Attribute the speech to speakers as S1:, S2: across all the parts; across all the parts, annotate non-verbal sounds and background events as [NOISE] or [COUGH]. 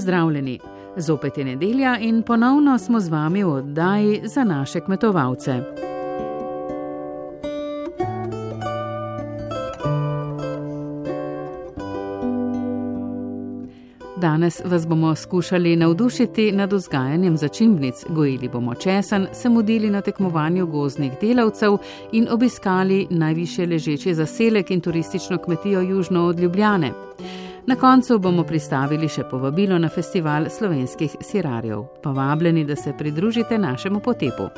S1: Pozdravljeni! Zopet je nedelja in ponovno smo z vami v oddaji za naše kmetovalce. Danes vas bomo skušali navdušiti nad vzgajanjem začimbnic, gojili bomo česen, se mudili na tekmovanju gozdnih delavcev in obiskali najviše ležeči zaselek in turistično kmetijo južno od Ljubljane. Na koncu bomo pristavili še povabilo na festival slovenskih sirarjev. Povabljeni, da se pridružite našemu potepu.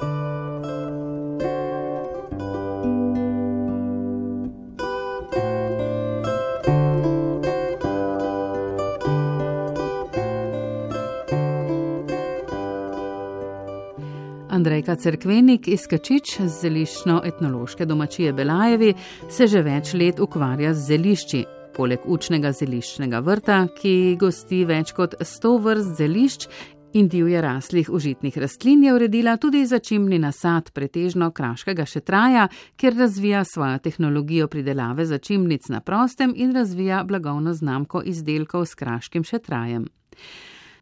S1: Andrejka Cerkvenik iz Kačič z zeliščno-etnološke domačije Belajevi se že več let ukvarja z zelišči. Poleg učnega zeliščnega vrta, ki gosti več kot 100 vrst zelišč in divje raslih užitnih rastlin, je uredila tudi začimni nasad pretežno kraškega šetraja, kjer razvija svojo tehnologijo pridelave začimnic na prostem in razvija blagovno znamko izdelkov s kraškim šetrajem.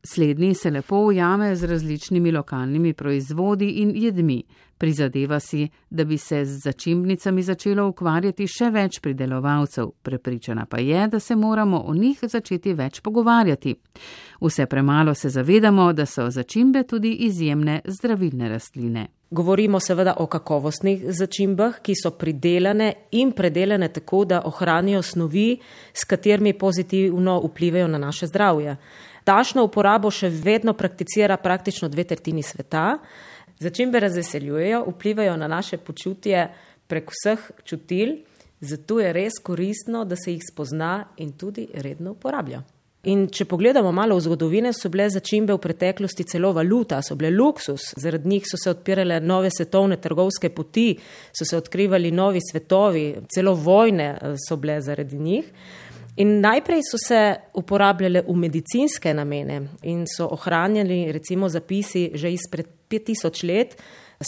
S1: Slednji se lepo ujame z različnimi lokalnimi proizvodi in jedmi. Prizadeva si, da bi se z začimbnicami začelo ukvarjati še več pridelovalcev, prepričana pa je, da se moramo o njih začeti več pogovarjati. Vse premalo se zavedamo, da so začimbe tudi izjemne zdravilne rastline.
S2: Govorimo seveda o kakovostnih začimbah, ki so pridelane in predelane tako, da ohranijo snovi, s katerimi pozitivno vplivajo na naše zdravje. Tašno uporabo še vedno prakticira praktično dve tretjini sveta. Začimbe razveseljujejo, vplivajo na naše počutje prek vseh čutil, zato je res koristno, da se jih spozna in tudi redno uporablja. In če pogledamo malo v zgodovine, so bile začimbe v preteklosti celo valuta, so bile luksus, zaradi njih so se odpirale nove svetovne trgovske poti, so se odkrivali novi svetovi, celo vojne eh, so bile zaradi njih. In najprej so se uporabljale v medicinske namene in so ohranjali recimo zapisi že izpred 5000 let,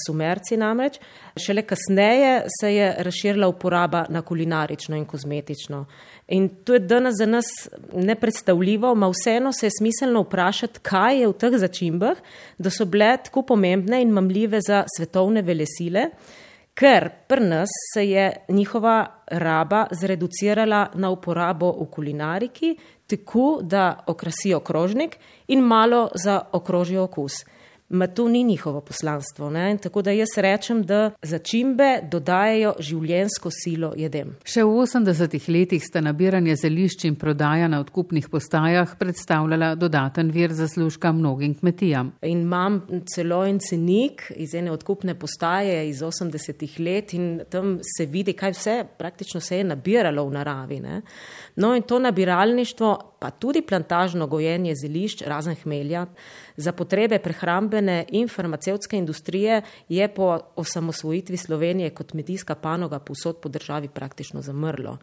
S2: sumerci namreč. Šele kasneje se je razširila uporaba na kulinarično in kozmetično. In to je danes za nas nepredstavljivo, ma vseeno se je smiselno vprašati, kaj je v teh začimbah, da so bile tako pomembne in mamljive za svetovne velesile ker pri nas se je njihova raba zreducirala na uporabo v kulinariki, tako da okrasijo krožnik in malo za okrožijo okus ma to ni njihovo poslanstvo. Ne? Tako da jaz rečem, da začimbe dodajajo življensko silo jedem.
S1: Še v 80-ih letih sta nabiranje zelišč in prodaja na odkupnih postajah predstavljala dodaten vir zaslužka mnogim kmetijam.
S2: In imam celo en cenik iz ene odkupne postaje iz 80-ih let in tam se vidi, kaj vse praktično se je nabiralo v naravi. Ne? No in to nabiralništvo, pa tudi plantažno gojenje zelišč, razen hmelja, za potrebe prehrambene in farmacevtske industrije je po osamosvojitvi Slovenije kot kmetijska panoga posod po državi praktično zamrlo.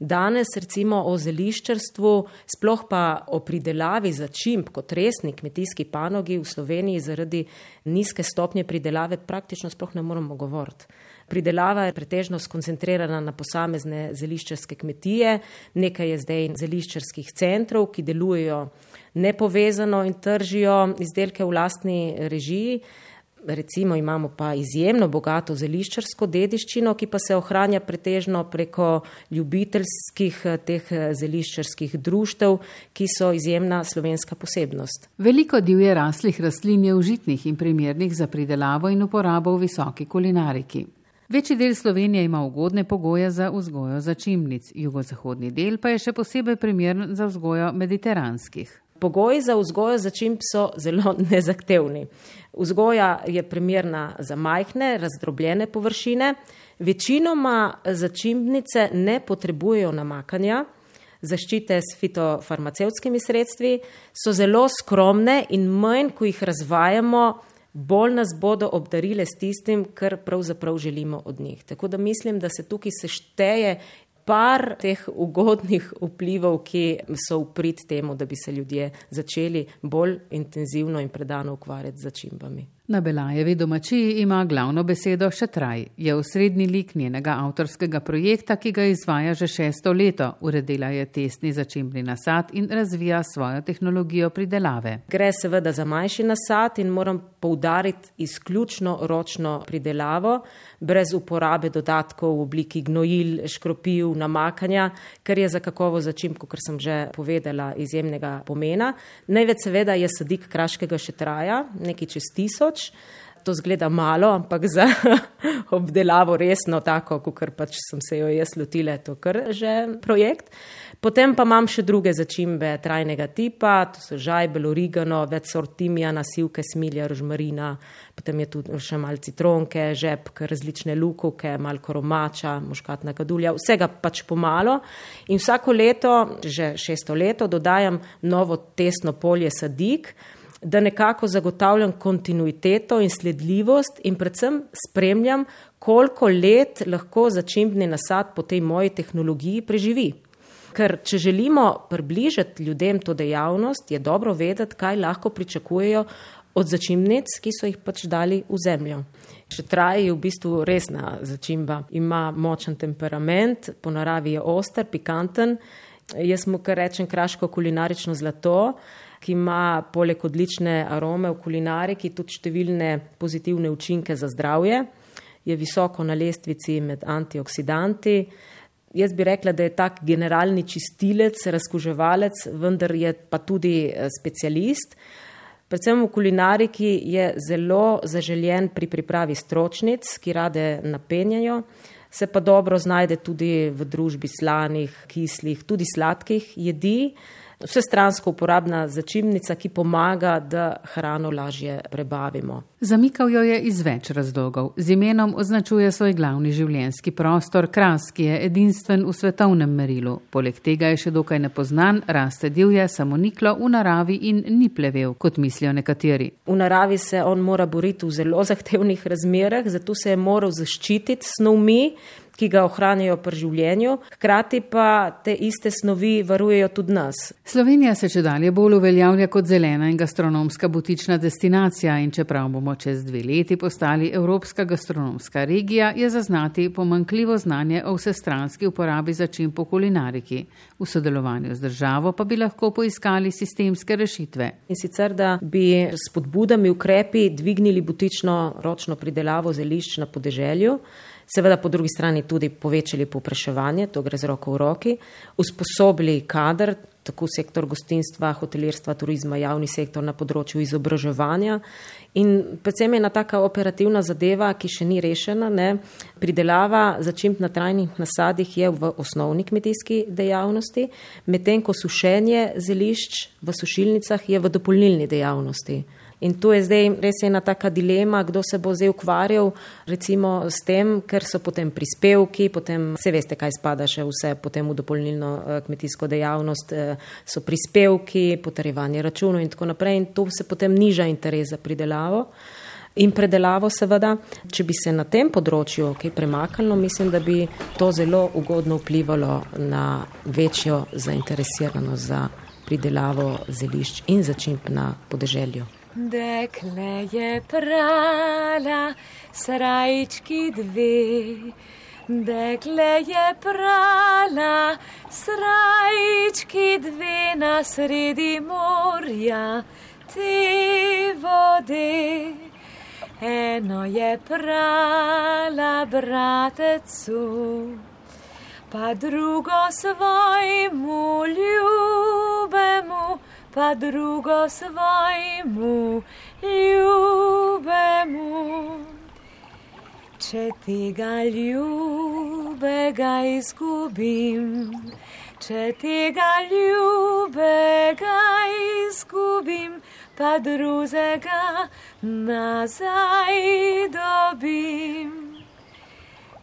S2: Danes recimo o zeliščarstvu, sploh pa o pridelavi začimb kot resni kmetijski panogi v Sloveniji zaradi nizke stopnje pridelave praktično sploh ne moremo govoriti. Pridelava je pretežno skoncentrirana na posamezne zeliščarske kmetije, nekaj je zdaj zeliščarskih centrov, ki delujejo nepovezano in tržijo izdelke v lastni režiji. Recimo imamo pa izjemno bogato zeliščarsko dediščino, ki pa se ohranja pretežno preko ljubiteljskih teh zeliščarskih društev, ki so izjemna slovenska posebnost.
S1: Veliko divje raslih rastlin je užitnih in primernih za pridelavo in uporabo v visoki kulinariki. Večji del Slovenije ima ugodne pogoje za vzgojo začimnic, jugozahodni del pa je še posebej primern za vzgojo mediteranskih.
S2: Pogoji za vzgojo začimb so zelo [LAUGHS] nezahtevni. Vzgoja je primerna za majhne, razdrobljene površine. Večinoma začimbnice ne potrebujejo namakanja, zaščite s fitofarmacevskimi sredstvi, so zelo skromne in manj, ko jih razvajamo, bolj nas bodo obdarile s tistim, kar pravzaprav želimo od njih. Tako da mislim, da se tukaj sešteje par teh ugodnih vplivov, ki so uprit temu, da bi se ljudje začeli bolj intenzivno in predano ukvarjati z začimbami.
S1: Na Belajevi domačiji ima glavno besedo še traj. Je osrednji lik njenega avtorskega projekta, ki ga izvaja že šesto leto. Uredila je testni začimbni nasad in razvija svojo tehnologijo pridelave.
S2: Gre seveda za manjši nasad in moram poudariti izključno ročno pridelavo, brez uporabe dodatkov v obliki gnojil, škropil, namakanja, ker je za kakovo začimb, kot sem že povedala, izjemnega pomena. Največ seveda je sadik kraškega šetraja, nekaj čez tisoč to zgleda malo, ampak za [LAUGHS] obdelavo resno tako, kot pač sem se jo jaz lotila, to kar že projekt. Potem pa imam še druge začimbe trajnega tipa, to so žajbel, origano, več sort timija, nasilke, smilja, rožmarina, potem je tu še mal citronke, žepk, različne lukovke, mal koromača, muškatna kadulja, vsega pač pomalo. In vsako leto, že šesto leto, dodajam novo tesno polje sadik, da nekako zagotavljam kontinuiteto in sledljivost in predvsem spremljam, koliko let lahko začimbni nasad po tej moji tehnologiji preživi. Ker če želimo približati ljudem to dejavnost, je dobro vedeti, kaj lahko pričakujejo od začimbnic, ki so jih pač dali v zemljo. Še traje je v bistvu resna začimba, ima močen temperament, po naravi je oster, pikanten. Jaz mu kar rečem kraško kulinarično zlato ki ima poleg odlične arome v kulinariki tudi številne pozitivne učinke za zdravje, je visoko na lestvici med antioksidanti. Jaz bi rekla, da je tak generalni čistilec, razkuževalec, vendar je pa tudi eh, specialist. Predvsem v kulinariki je zelo zaželjen pri pripravi stročnic, ki rade napenjajo, se pa dobro znajde tudi v družbi slanih, kislih, tudi sladkih jedi vse stransko uporabna začimnica, ki pomaga, da hrano lažje prebavimo.
S1: Zamikal jo je iz več razlogov. Z imenom označuje svoj glavni življenjski prostor, kras, ki je edinstven v svetovnem merilu. Poleg tega je še dokaj nepoznan, raste divje, samoniklo v naravi in ni plevel, kot mislijo nekateri.
S2: V naravi se on mora boriti v zelo zahtevnih razmerah, zato se je moral zaščititi snovmi, ki ga ohranijo pri življenju, hkrati pa te iste snovi varujejo tudi nas.
S1: Slovenija se če dalje bolj uveljavlja kot zelena in gastronomska butična destinacija in čeprav bomo čez dve leti postali Evropska gastronomska regija, je zaznati pomankljivo znanje o vsestranski uporabi začim po kulinariki. V sodelovanju z državo pa bi lahko poiskali sistemske rešitve.
S2: In sicer, da bi s podbudami ukrepi dvignili butično ročno pridelavo zelišč na podeželju, seveda po drugi strani tudi povečali popraševanje, to gre z roko v roki, usposobili kader, tako sektor gostinstva, hotelirstva, turizma, javni sektor na področju izobraževanja. In predvsem je ena taka operativna zadeva, ki še ni rešena. Ne? Pridelava začimb na trajnih nasadih je v osnovni kmetijski dejavnosti, medtem ko sušenje zelišč v sušilnicah je v dopolnilni dejavnosti. In tu je zdaj res ena taka dilema, kdo se bo zdaj ukvarjal recimo s tem, ker so potem prispevki, potem vse veste, kaj spada še vse potem v dopolnilno eh, kmetijsko dejavnost, eh, so prispevki, potrjevanje računov in tako naprej in tu se potem niža interes za pridelavo. In predelavo, seveda, če bi se na tem področju kaj premaknilo, mislim, da bi to zelo ugodno vplivalo na večjo zainteresiranost za pridelavo zelišč in začimb na podeželju.
S3: Dekle je prala srajčki dve, dekle je prala srajčki dve na sredi morja te vode. Eno je prala bratecu, pa drugo svojemu ljubemu pa drugo svojemu ljubemu. Če tega ljubega izgubim, če tega ljubega izgubim, pa drugega nazaj dobim.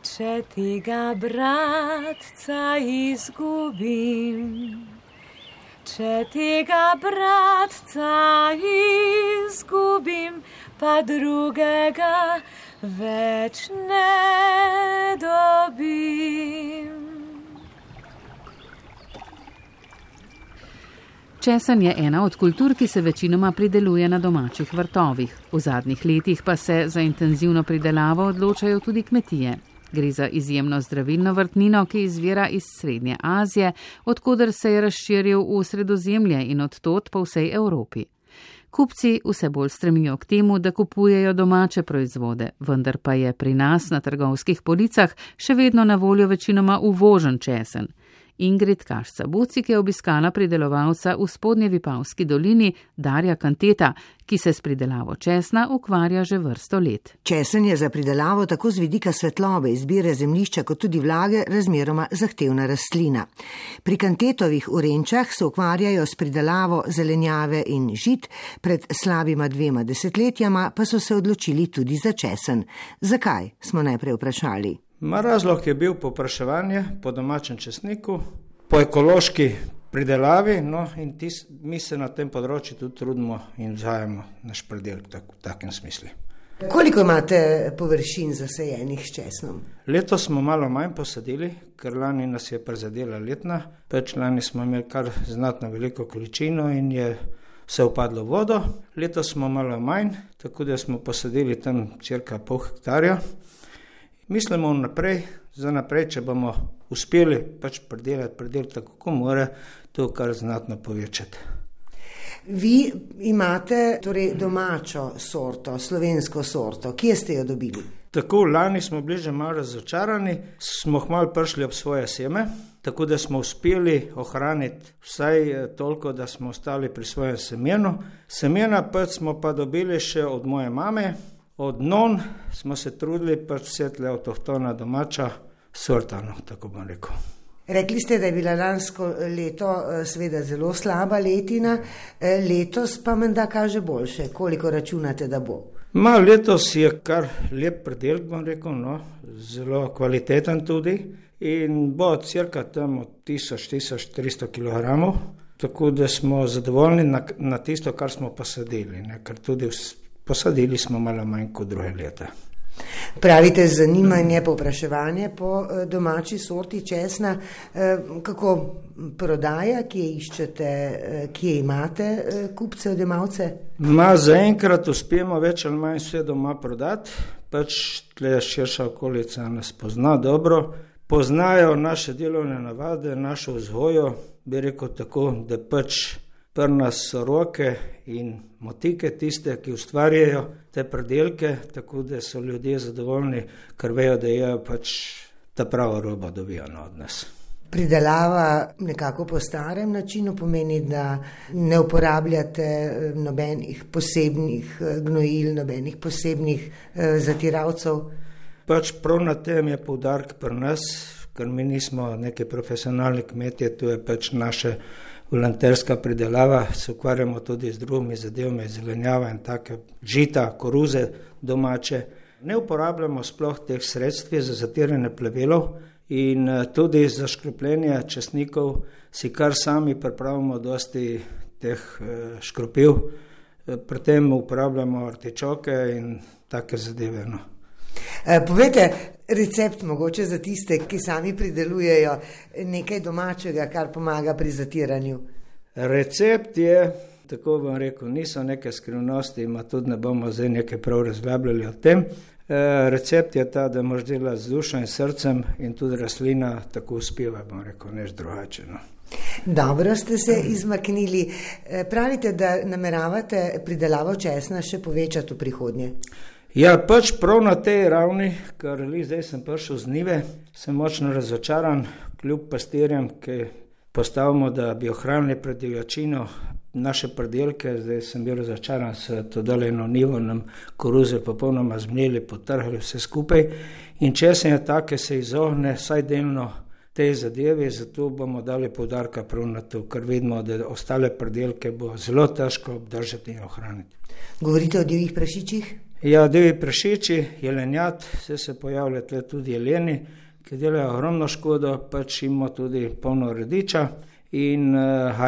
S3: Če tega bratca izgubim. Če tega bratca izgubim, pa drugega več ne dobim.
S1: Česen je ena od kultur, ki se večinoma prideluje na domačih vrtovih. V zadnjih letih pa se za intenzivno pridelavo odločajo tudi kmetije. Gre za izjemno zdravilno vrtnino, ki izvira iz Srednje Azije, odkuder se je razširil v Sredozemlje in odtot po vsej Evropi. Kupci vse bolj stremijo k temu, da kupujejo domače proizvode, vendar pa je pri nas na trgovskih policah še vedno na voljo večinoma uvožen česen. Ingrid Kašca Bucik je obiskala pridelovalca v spodnje Vipavski dolini Darja Kanteta, ki se s pridelavo česna ukvarja že vrsto let.
S4: Česen je za pridelavo tako z vidika svetlobe, izbire zemljišča kot tudi vlage razmeroma zahtevna rastlina. Pri Kantetovih urenčah se ukvarjajo s pridelavo zelenjave in žit, pred slabima dvema desetletjama pa so se odločili tudi za česen. Zakaj, smo najprej vprašali.
S5: Ma razlog je bil popraševanje po domačem česniku, po ekološki pridelavi, no in tis, mi se na tem področju tudi trudimo in vzajemo naš predelek tak, v takem smislu.
S4: Koliko imate površin zasajenih s česnom?
S5: Letos smo malo manj posadili, ker lani nas je prizadela letna, pač lani smo imeli kar znatno veliko količino in je vse upadlo v vodo. Letos smo malo manj, tako da smo posadili tam cirka pol hektarja mislimo naprej, za naprej, če bomo uspeli pač predelati, predelati tako, kot mora, to kar znatno povečati.
S4: Vi imate torej domačo sorto, slovensko sorto, kje ste jo dobili?
S5: Tako lani smo bili že malo razočarani, smo hmalo prišli ob svoje seme, tako da smo uspeli ohraniti vsaj eh, toliko, da smo ostali pri svojem semenu. Semena pa smo pa dobili še od moje mame, Od non smo se trudili pač vse tle avtohtona domača sorta, no, tako bom rekel.
S4: Rekli ste, da je bila lansko leto eh, seveda zelo slaba letina, eh, letos pa menda kaže boljše. Koliko računate, da bo?
S5: Ma, letos je kar lep predelk, bom rekel, no, zelo kvaliteten tudi in bo cirka tam od 1000-1300 kg, tako da smo zadovoljni na, na tisto, kar smo posadili, ne, ker tudi posadili smo malo manj kot druge leta.
S4: Pravite zanimanje, povpraševanje po eh, domači sorti česna, eh, kako prodaja, kje iščete, eh, kje imate kupce, odjemalce?
S5: Ma zaenkrat uspemo več ali manj vse doma prodati, pač tle širša okolica nas pozna dobro, poznajo naše delovne navade, našo vzgojo, bi rekel tako, da pač prna so roke in motike tiste, ki ustvarjajo te predelke, tako da so ljudje zadovoljni, ker vejo, da je pač ta prava roba dobijana od nas.
S4: Pridelava nekako po starem načinu pomeni, da ne uporabljate eh, nobenih posebnih eh, gnojil, nobenih posebnih eh, zatiralcev.
S5: Pač prav na tem je poudarek pri nas, ker mi nismo neki profesionalni kmetje, to je pač naše volonterska pridelava, se ukvarjamo tudi z drugimi zadevami, zelenjava in take žita, koruze domače. Ne uporabljamo sploh teh sredstv za zatiranje plevelov in eh, tudi za škropljenje česnikov si kar sami pripravimo dosti teh eh, škropil, eh, pri tem uporabljamo artičoke in take zadeve. No.
S4: Povejte, recept mogoče za tiste, ki sami pridelujejo nekaj domačega, kar pomaga pri zatiranju.
S5: Recept je, tako bom rekel, niso neke skrivnosti, ima tudi ne bomo zdaj nekaj prav razglabljali o tem. E, recept je ta, da moš dela z dušo in srcem in tudi rastlina tako uspeva, bom rekel, než drugače. No.
S4: Dobro ste se izmaknili. Eh, pravite, da nameravate pridelavo česna še povečati v prihodnje.
S5: Ja, pač prav na tej ravni, ker li zdaj sem prišel z nive, sem močno razočaran, kljub pastirjem, ki postavimo, da bi ohranili pred divjačino naše predelke. Zdaj sem bil razočaran s to doljeno nivo, nam koruze popolnoma zmnili, potrhali vse skupaj. In če se je tako, se izogne vsaj delno te zadeve, zato bomo dali podarka prav na to, ker vidimo, da ostale predelke bo zelo težko obdržati in ohraniti.
S4: Govorite o divjih prašičih?
S5: Ja, devi prašiči, jelenjat, vse se pojavljajo tudi jeleni, ki delajo ogromno škodo, pač imamo tudi polno rediča. In uh,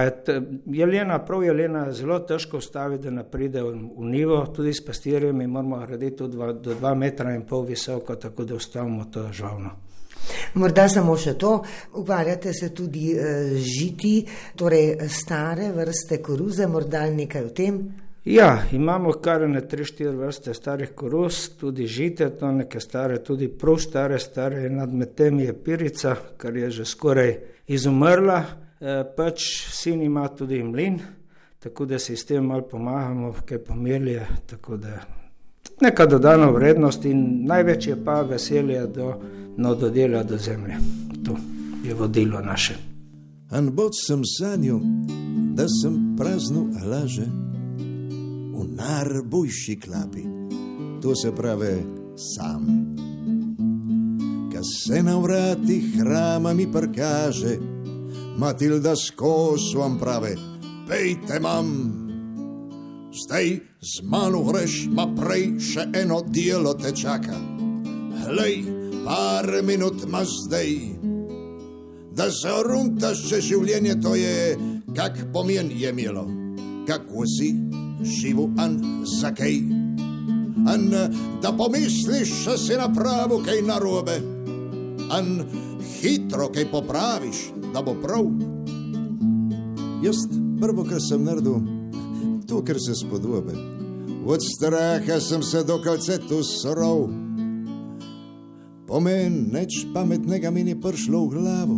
S5: jelena, prav jelena, zelo težko ustavi, da ne pride v, v nivo, tudi s pastirjem, moramo narediti do 2 metra in pol visoko, tako da ustavimo to žalno.
S4: Morda samo še to, ukvarjate se tudi z žiti, torej stare vrste koruze, morda nekaj o tem.
S5: Ja, imamo kar ne tri, štiri vrste starih koruz, tudi žite, to neke stare, tudi prav stare, stare nad tem je pirica, kar je že skoraj izumrla. E, pač sin ima tudi mlin, tako da si s tem malo pomagamo, kaj pomelje, tako da neka dodana vrednost in največje pa veselje do nododela do zemlje. To je vodilo naše.
S6: Anbot sem sanjal, da sem prazno laže v najboljši klapi, to se pravi sam. Kaj se na vratih hrama mi prikaže, Matilda skozi vam pravi, pejte mam. Zdaj z mano greš, ma prej še eno delo te čaka. Hlej, par minut ma zdaj. Da se oruntaš, če življenje to je, kak pomen je imelo, kako si živo an za kaj. An da pomisliš, da si na pravu kaj narobe, an hitro kaj popraviš, da bo prav. Jaz prvo, kar sem naredil to, kar se spodobi. Od straha sem se do kalcetu sorov. Pomen neč pametnega mi ni prišlo v glavo.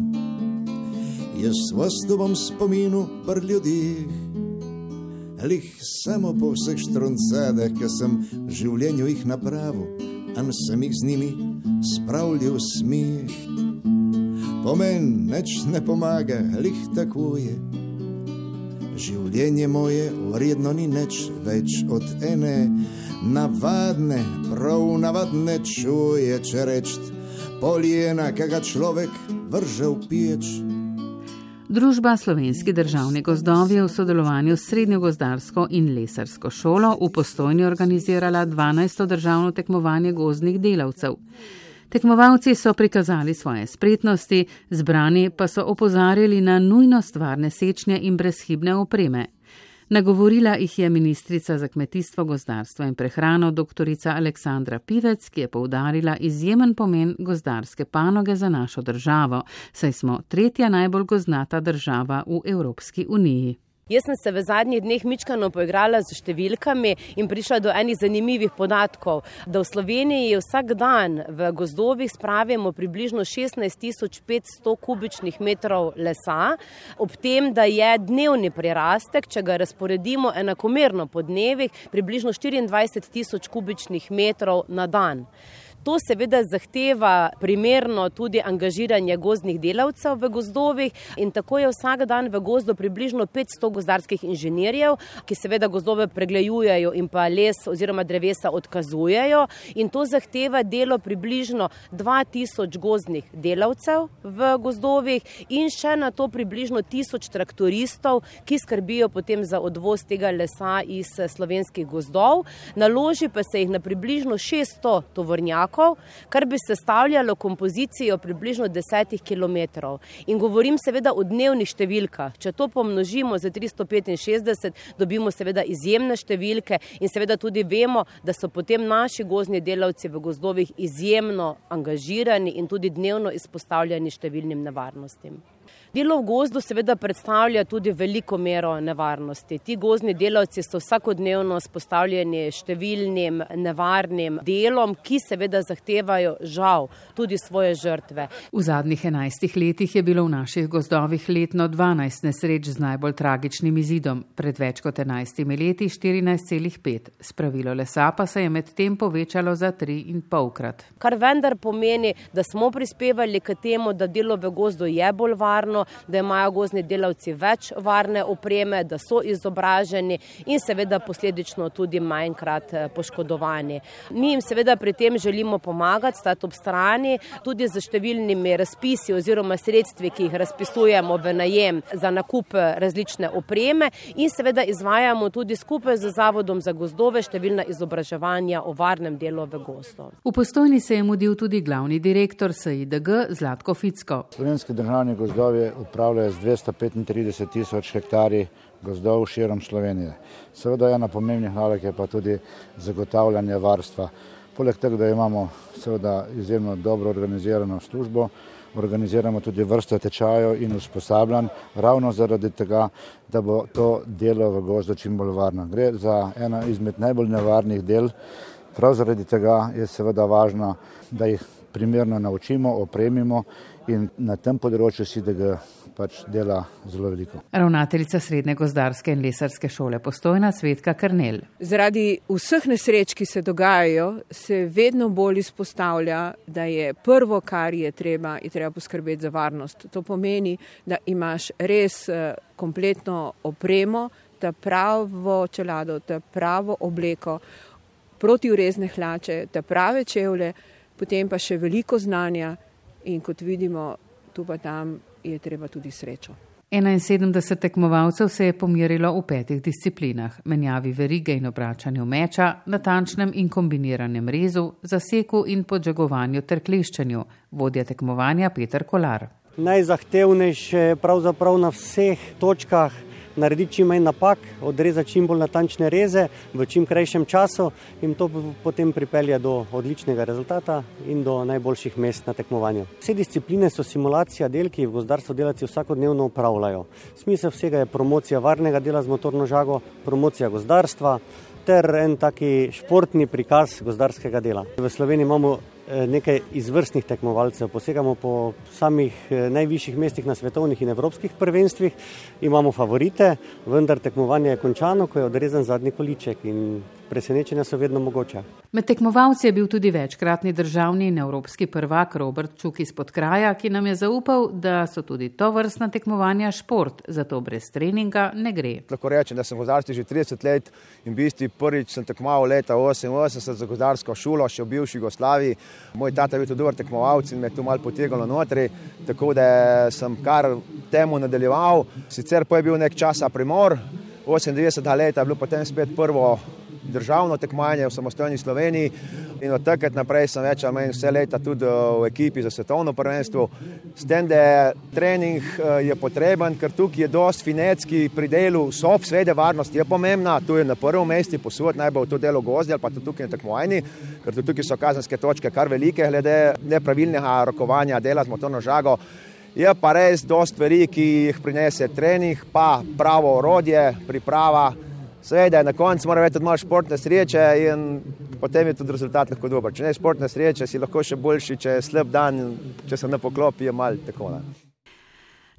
S6: Jaz vas tu bom spominu pr ljudih. Lih samo po vseh štruncadah, ki sem v življenju jih napravil, an sem jih z njimi spravljal smih. Pomen neč ne pomaga, lih tako je. Življenje moje vredno ni nič več od ene navadne, prav navadne čuje, če reči, poljena, ki ga človek vrže v peč.
S1: Družba Slovenski državni gozdovi je v sodelovanju s Srednjo gozdarsko in lesarsko šolo v postojni organizirala 12. državno tekmovanje gozdnih delavcev. Tekmovalci so prikazali svoje spretnosti, zbrani pa so opozarjali na nujnost varne sečnje in brezhibne opreme. Nagovorila jih je ministrica za kmetijstvo, gozdarstvo in prehrano dr. Aleksandra Pivec, ki je poudarila izjemen pomen gozdarske panoge za našo državo, saj smo tretja najbolj goznata država v Evropski uniji.
S7: Jaz sem se v zadnjih dneh mičkano poigrala z številkami in prišla do enih zanimivih podatkov, da v Sloveniji vsak dan v gozdovih spravimo približno 16.500 kubičnih metrov lesa, ob tem, da je dnevni prirastek, če ga razporedimo enakomerno po dnevih, približno 24.000 kubičnih metrov na dan. To seveda zahteva primerno tudi angažiranje gozdnih delavcev v gozdovih in tako je vsak dan v gozdu približno 500 gozdarskih inženirjev, ki seveda gozdove pregledujejo in pa les oziroma drevesa odkazujejo in to zahteva delo približno 2000 gozdnih delavcev v gozdovih in še na to približno 1000 traktoristov, ki skrbijo potem za odvoz tega lesa iz slovenskih gozdov. Naloži pa se jih na približno 600 tovornjakov korakov, kar bi sestavljalo kompozicijo približno 10 km. In govorim seveda o dnevnih številkah. Če to pomnožimo za 365, dobimo seveda izjemne številke in seveda tudi vemo, da so potem naši gozni delavci v gozdovih izjemno angažirani in tudi dnevno izpostavljeni številnim nevarnostim. Delo v gozdu seveda predstavlja tudi veliko mero nevarnosti. Ti gozni delavci so vsakodnevno spostavljeni številnim nevarnim delom, ki seveda zahtevajo žal tudi svoje žrtve.
S1: V zadnjih enajstih letih je bilo v naših gozdovih letno 12 nesreč z najbolj tragičnim izidom, pred več kot enajstimi leti 14,5. Spravilo lesa pa se je med tem povečalo za 3,5 krat.
S7: Kar vendar pomeni, da smo prispevali k temu, da delo v gozdu je bolj varno, da imajo gozni delavci več varne opreme, da so izobraženi in seveda posledično tudi manjkrat eh, poškodovani. Mi jim seveda pri tem želimo pomagati, stati ob strani, tudi z številnimi razpisi oziroma sredstvi, ki jih razpisujemo v najem za nakup eh, različne opreme in seveda izvajamo tudi skupaj z Zavodom za gozdove številna izobraževanja o varnem delu v gozdu.
S1: V postojni se je mudil tudi glavni direktor SIDG Zlatko Ficko.
S8: Slovenski državni gozdovi upravljajo z 235 tisoč hektarji gozdov širom Slovenije. Seveda ena pomembnih nalog je pa tudi zagotavljanje varstva. Poleg tega, da imamo seveda izjemno dobro organizirano službo, organiziramo tudi vrsto tečajev in usposabljanj, ravno zaradi tega, da bo to delo v gozdu čim bolj varno. Gre za eno izmed najbolj nevarnih del, prav zaradi tega je seveda važno, da jih primerno naučimo, opremimo in na tem področju SIDG pač dela zelo veliko.
S1: Ravnateljica Srednje gozdarske in lesarske šole postojna Svetka Krnel.
S9: Zaradi vseh nesreč, ki se dogajajo, se vedno bolj izpostavlja, da je prvo, kar je treba, je treba poskrbeti za varnost. To pomeni, da imaš res eh, kompletno opremo, ta pravo čelado, ta pravo obleko, protiurezne hlače, ta prave čevlje, potem pa še veliko znanja in kot vidimo, tu pa tam je treba tudi srečo.
S1: 71 tekmovalcev se je pomirilo v petih disciplinah: menjavi verige in obračanju meča, natančnem in kombiniranem rezu, zaseku in podžagovanju ter kleščanju, vodja tekmovanja Peter Kolar.
S10: Najzahtevnejše pravzaprav na vseh točkah narediti čim manj napak, odrezati čim bolj natančne reze v čim krajšem času in to potem pripelje do odličnega rezultata in do najboljših mest na tekmovanju. Vse discipline so simulacija del, ki jih v gozdarstvu delavci vsakodnevno upravljajo. Smisel vsega je promocija varnega dela z motorno žago, promocija gozdarstva ter en taki športni prikaz gozdarskega dela. V Sloveniji imamo nekaj izvrstnih tekmovalcev. Posegamo po samih eh, najvišjih mestih na svetovnih in evropskih prvenstvih, imamo favorite, vendar tekmovanje je končano, ko je odrezan zadnji količek in presenečenja so vedno mogoče.
S1: Med tekmovalci je bil tudi večkratni državni in evropski prvak Robert Čuk iz podkraja, ki nam je zaupal, da so tudi to vrstna tekmovanja šport, zato brez treninga ne gre.
S11: Lahko rečem, da sem gozdarski že 30 let in v bistvu prvič sem tekmoval leta 88 za gozdarsko šolo, še v bivši Jugoslaviji. Moj tata je bil tudi dober tekmovalec in me je tu malo potegnilo notri, tako da sem kar temu nadaljeval. Sicer pa je bil nek časa premor, 98 let je bilo potem spet prvo državno tekmovanje v samostojni Sloveniji in od takrat naprej sem več ali manj vse leta tudi eh, v ekipi za svetovno prvenstvo. S tem, da je trening eh, je potreben, ker tukaj je dost finecki pri delu, so svede varnost je pomembna, tu je na prvem mestu posod najbolj to delo gozdi ali pa tudi tukaj na tekmovanji, ker tudi tukaj so kazanske točke kar velike glede nepravilnega rokovanja dela z motorno žago. Je pa res dost stvari, ki jih prinese trening, pa pravo orodje, priprava. Seveda, na koncu mora biti tudi malo športne sreče in potem je tudi rezultat lahko dober. Če ne športne sreče, si lahko še boljši, če je slab dan, če se ne poklopi, je mal tako. Ne.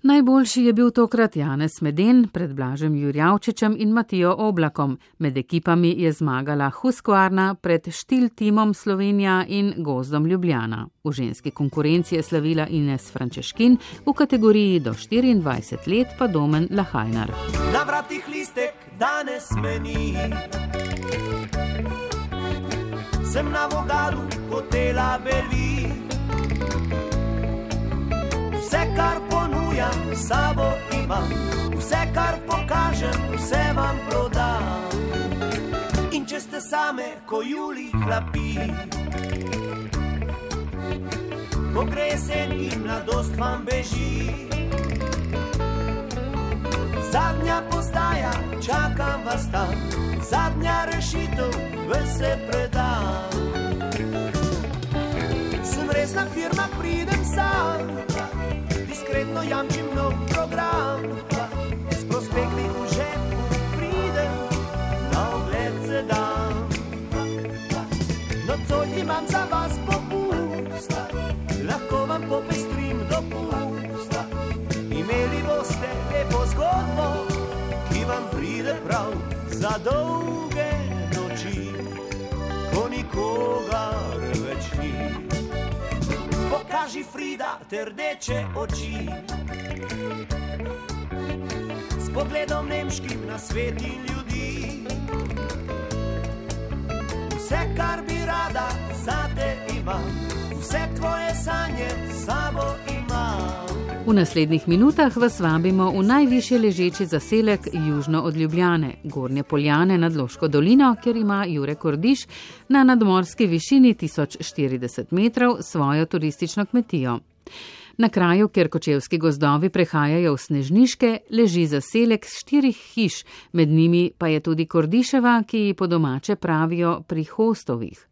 S1: Najboljši je bil tokrat Janez Meden pred Blažem Jurjavčičem in Matijo Oblakom. Med ekipami je zmagala Huskvarna pred Štil timom Slovenija in Gozdom Ljubljana. V ženski konkurenci je slavila Ines Frančeškin, v kategoriji do 24 let pa Domen Lahajnar. Na vratih listek danes meni. Sem na vogalu hotela Beli. Vse, kar ponujam, sabo imam, vse, kar pokažem, vse vam prodam. In če ste same, ko juli hlapi, ko gre sen in mladost vam beži. Zadnja postaja, čakam vas tam, zadnja rešitev, vse predam. Sem resna firma, pridem sam diskretno jamčim nov program. S prospekti v žepu pridem, na ogled se dan. Nocoj imam za za dolge noči, ko nikogar več ni pokaži Frida ter rdeče oči. S pogledom nemškim na svet in ljudi. Vse, kar bi rada, zate imam, vse tvoje sanje sabo imam. V naslednjih minutah vas vabimo v najvišje ležeči zaselek južno od Ljubljane, Gornje Poljane nad Loško dolino, kjer ima Jure Kordiš na nadmorski višini 1040 metrov svojo turistično kmetijo. Na kraju, kjer kočevski gozdovi prehajajo v snežniške, leži zaselek štirih hiš, med njimi pa je tudi Kordiševa, ki ji po domače pravijo pri Hostovih.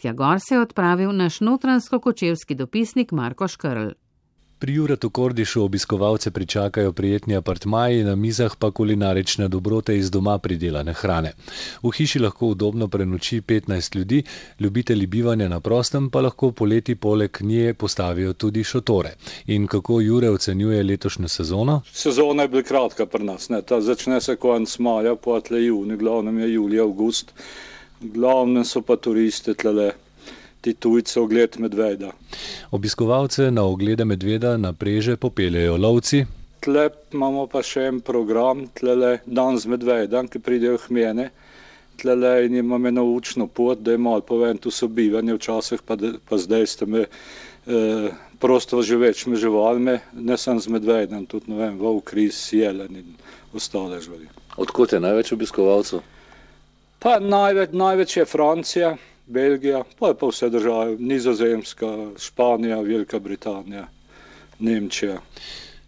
S1: Tja gor se je odpravil naš notransko kočevski dopisnik Marko Škrl.
S12: Pri Juretu Kordišu obiskovalce pričakajo prijetni apartmaji, na mizah pa kulinarične dobrote iz doma pridelane hrane. V hiši lahko udobno prenoči 15 ljudi, ljubitelji bivanja na prostem pa lahko poleti poleg nje postavijo tudi šotore. In kako Jure ocenjuje letošnjo sezono?
S13: Sezona je bila kratka pri nas, ne? ta začne se konec maja, potle juni, glavnem je julij, avgust, glavnem so pa turisti tlele ti tujce ogled medveda.
S12: Obiskovalce na oglede medveda na preže popeljejo lovci.
S13: Tle imamo pa še en program, tlele dan z medvedom, ki pridejo k mene. Tlele in imam eno učno pot, da malo povem tu sobivanje, včasih pa, pa zdaj ste me eh, prosto živečimi živalmi, ne samo z medvedom, tudi ne vem, volk, ris, jelen in ostale živali.
S12: Odkot je največ obiskovalcev?
S13: Pa največ, največ je Francija. Belgija, pa je pa vse države, Nizozemska, Španija, Velika Britanija, Nemčija.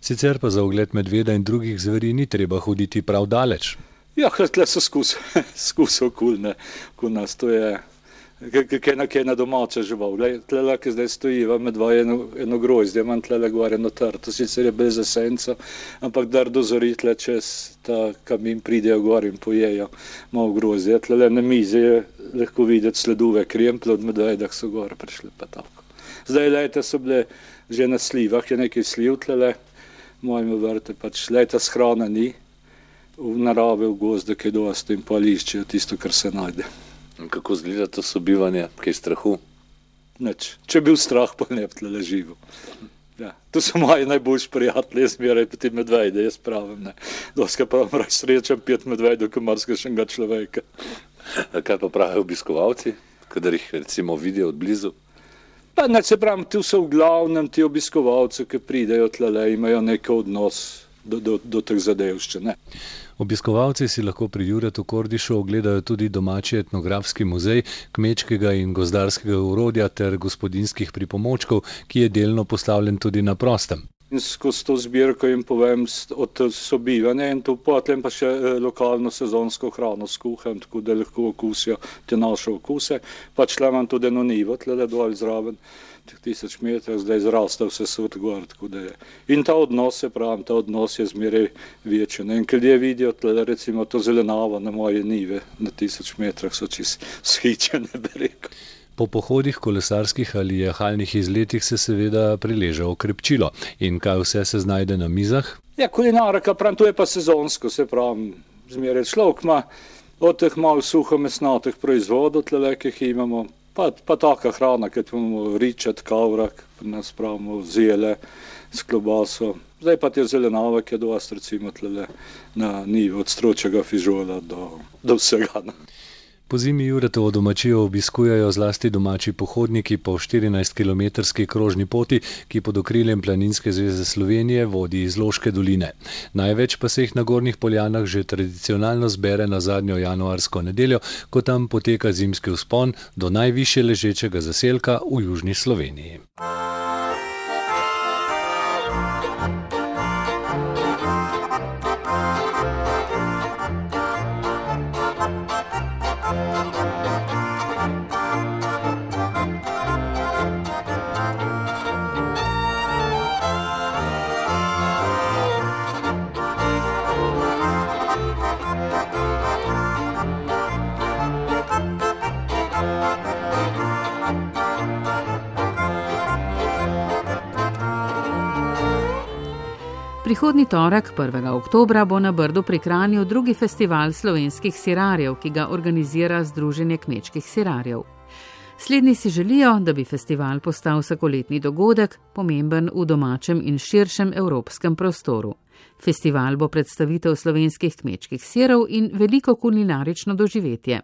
S12: Sicer pa za ogled medveda in drugih zveri ni treba hoditi prav daleč.
S13: Ja, tle so skus [LAUGHS] okulne, ko nas to je kaj na kaj na domače žival. Tle, ki zdaj stoji, med dva eno, eno grozdje, imam tle gor eno trto, sicer je brez esenca, ampak dar dozori tle čez ta kamin pridejo gor in pojejo malo grozdje. Tle na mizi je lahko videti sledove kremple od medvedah so gor prišli pa tako. Zdaj leta so bile že na slivah, je nekaj sliv tle, mojme vrte pač leta shrana ni, v naravi v gozdu, ki dosti in pa liščejo tisto, kar se najde.
S12: In kako izgleda to sobivanje, kaj je strahu?
S13: Neč. Če bi bil strah, pa ne bi tle živel. Ja, to so moji najboljši prijatelji, jaz zmeraj peti medvede, jaz pravim. Doska pa vam reč srečam pet medvedov, kot marsikega človeka.
S12: Kaj pa pravijo obiskovalci, kadar jih recimo vidijo od blizu?
S13: Pa ne se pravim, tu so v glavnem ti obiskovalci, ki pridejo tle, imajo nek odnos do, do, do teh zadevščin.
S12: Obiskovalci si lahko pri Juretu Kordišu ogledajo tudi domači etnografski muzej kmečkega in gozdarskega urodja ter gospodinskih pripomočkov, ki je delno postavljen tudi na prostem.
S13: In skozi to zbirko jim povem od sobivanja in to potem pa še lokalno sezonsko hrano skuham, tako da lahko okusijo te naše okuse. Pač le imam tudi eno nivo, tle dol zraven tisoč metrov, zdaj zrasta vse svet gor. In ta odnos, se pravim, ta odnos je zmeraj večji. In ker ljudje vidijo, tle, recimo to zelenavo na moje nive na tisoč metrov, so čist shičene, bi rekel.
S12: Po pohodih, kolesarskih ali jahalnih izletih se seveda prileže okrepčilo. In kaj vse se znajde na mizah?
S13: Ja, kulinarika, pravim, to je pa sezonsko, se pravi, zmeraj človek ima od teh malo suhomesnatih proizvodov, tle, ki jih imamo, pa, pa taka hrana, kot imamo ričet, kavrak, nas pravimo zele s klobaso. Zdaj pa te zelenave, ki je dost recimo tle na nivo od stročega fižola do, do vsega.
S12: Po zimi Juretovo domačijo obiskujejo zlasti domači pohodniki po 14-kilometrski krožni poti, ki pod okriljem Planinske zveze Slovenije vodi iz Loške doline. Največ pa se jih na Gornjih poljanah že tradicionalno zbere na zadnjo januarsko nedeljo, ko tam poteka zimski vzpon do najviše ležečega zaselka v južni Sloveniji.
S1: Prihodni torek, 1. oktober, bo na Brdu pri Kranju drugi festival slovenskih sirarjev, ki ga organizira Združenje kmečkih sirarjev. Slednji si želijo, da bi festival postal vsakoletni dogodek, pomemben v domačem in širšem evropskem prostoru. Festival bo predstavitev slovenskih kmečkih sirov in veliko kulinarično doživetje.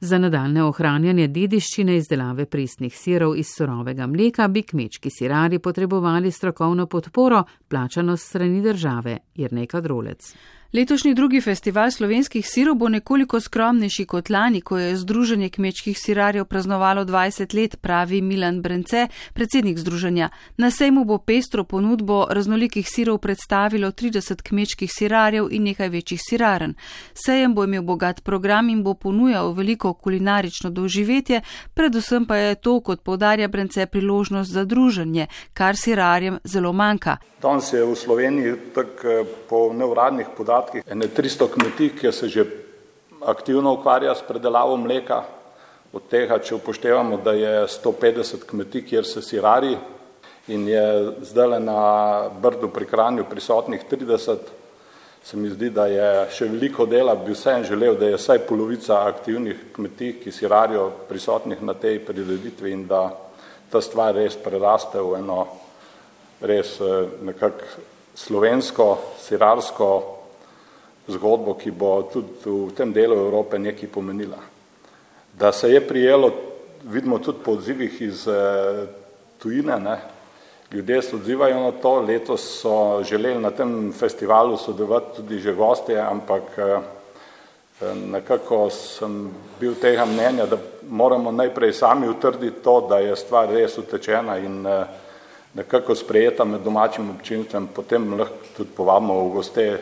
S1: Za nadaljne ohranjanje dediščine izdelave pristnih sirov iz surovega mleka bi kmečki sirari potrebovali strokovno podporo, plačano strani države, jer neka drolec.
S14: Letošnji drugi festival slovenskih sirov bo nekoliko skromnejši kot lani, ko je Združenje kmečkih sirarjev praznovalo 20 let, pravi Milan Brence, predsednik združenja. Na sejmu bo pestro ponudbo raznolikih sirov predstavilo 30 kmečkih sirarjev in nekaj večjih siraren. Sejem bo imel bogat program in bo ponujal veliko kulinarično doživetje, predvsem pa je to, kot povdarja Brence, priložnost za druženje, kar sirarjem zelo manjka.
S15: Danes je v Sloveniji tak, po neuradnih podatkih ene 300 kmetij, ki se že aktivno ukvarja s predelavo mleka. Od tega, če upoštevamo, da je 150 kmetij, kjer se sirari in je zdaj na brdu pri Kranju prisotnih 30, se mi zdi, da je še veliko dela, bi vsem želel, da je vsaj polovica aktivnih kmetij, ki sirarijo prisotnih na tej prireditvi in da ta stvar res preraste v eno res nekako slovensko, sirarsko zgodbo, ki bo tudi v tem delu Evrope nekaj pomenila. Da se je prijelo, vidimo tudi po odzivih iz tujine, ne, ljudje se odzivajo na to, letos so želeli na tem festivalu sodelovati tudi že gostje, ampak nekako sem bil tega mnenja, da moramo najprej sami utrditi to, da je stvar res utečena in nekako sprejeta med domačim občinstvom, potem lahko tudi povabimo v goste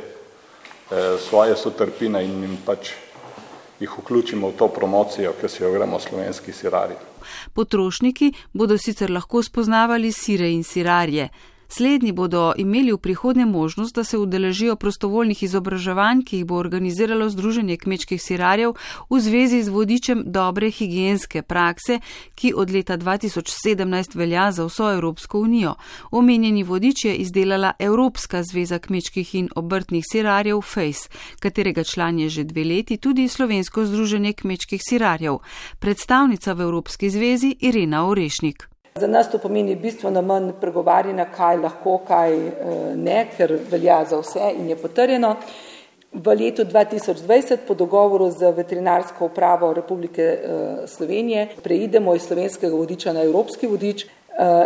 S15: svoje sotrpine in jim pač jih vključimo v to promocijo, ki si jo gremo slovenski sirari.
S14: Potrošniki bodo sicer lahko spoznavali sire in sirarje. Slednji bodo imeli v prihodnje možnost, da se udeležijo prostovoljnih izobraževanj, ki jih bo organiziralo Združenje kmečkih sirarjev v zvezi z vodičem dobre higijenske prakse, ki od leta 2017 velja za vso Evropsko unijo. Omenjeni vodič je izdelala Evropska zveza kmečkih in obrtnih sirarjev FACE, katerega član je že dve leti tudi Slovensko združenje kmečkih sirarjev. Predstavnica v Evropski zvezi Irena Orešnik.
S16: Za nas to pomeni bistveno manj pregovarjanja, kaj lahko, kaj ne, ker velja za vse in je potrjeno. V letu 2020 po dogovoru z veterinarsko upravo Republike Slovenije preidemo iz slovenskega vodiča na evropski vodič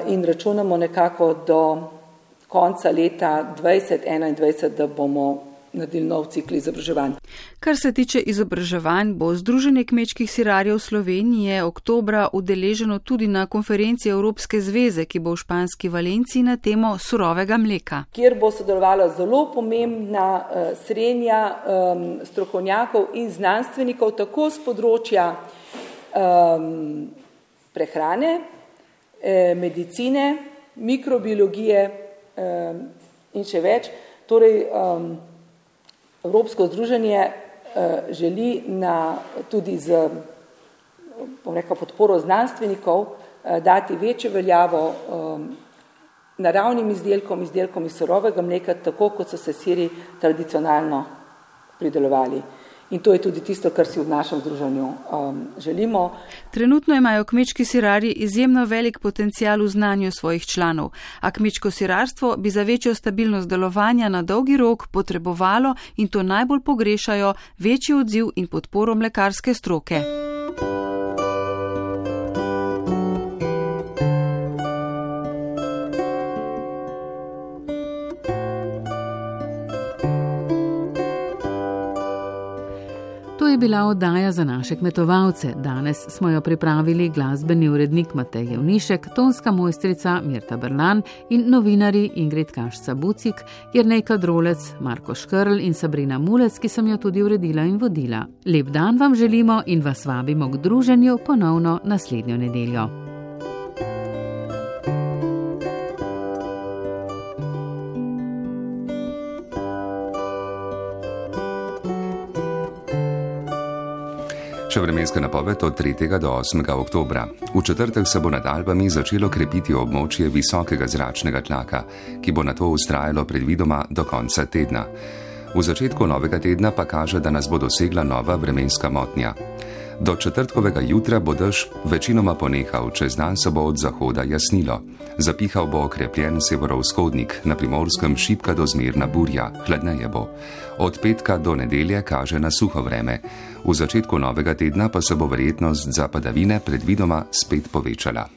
S16: in računamo nekako do konca leta 2021, da bomo naredili nov cikl izobraževanj.
S14: Kar se tiče izobraževanj, bo Združenje kmečkih sirarjev Slovenije oktobra udeleženo tudi na konferenci Evropske zveze, ki bo v španski Valenciji na temo surovega mleka.
S16: Kjer bo sodelovala zelo pomembna uh, srednja um, strokovnjakov in znanstvenikov, tako z področja um, prehrane, eh, medicine, mikrobiologije um, in še več. Torej, um, Evropsko združenje želi na, tudi z rekel, podporo znanstvenikov dati večjo veljavo naravnim izdelkom, izdelkom iz surovega mleka, tako kot so se siri tradicionalno pridelovali. In to je tudi tisto, kar si v našem združenju um, želimo.
S14: Trenutno imajo kmečki sirari izjemno velik potencial v znanju svojih članov, a kmečko sirarstvo bi za večjo stabilnost delovanja na dolgi rok potrebovalo in to najbolj pogrešajo večji odziv in podporo mlekarske stroke. Bila oddaja za naše kmetovalce. Danes smo jo pripravili glasbeni urednik Matej Jevnišek, tonska mojstrica Mirta Brnan in novinari Ingrid Kašca Bucik, Jrnej Kadrolec, Marko Škrl in Sabrina Mulec, ki sem jo tudi uredila in vodila. Lep dan vam želimo in vas vabimo k druženju ponovno naslednjo nedeljo.
S17: Še vremenska napoved od 3. do 8. oktobra. V četrtek se bo nad Alpami začelo krepiti območje visokega zračnega tlaka, ki bo na to ustrajalo predvidoma do konca tedna. V začetku novega tedna pa kaže, da nas bo dosegla nova vremenska motnja. Do četrtkovega jutra bo dež večinoma ponehal, čez dan se bo od zahoda jasnilo. Zapihal bo okrepljen severovzhodnik, na primorskem šipka do zmerna burja, hladneje bo. Od petka do nedelje kaže na suho vreme. V začetku novega tedna pa se bo verjetnost za padavine predvidoma spet povečala.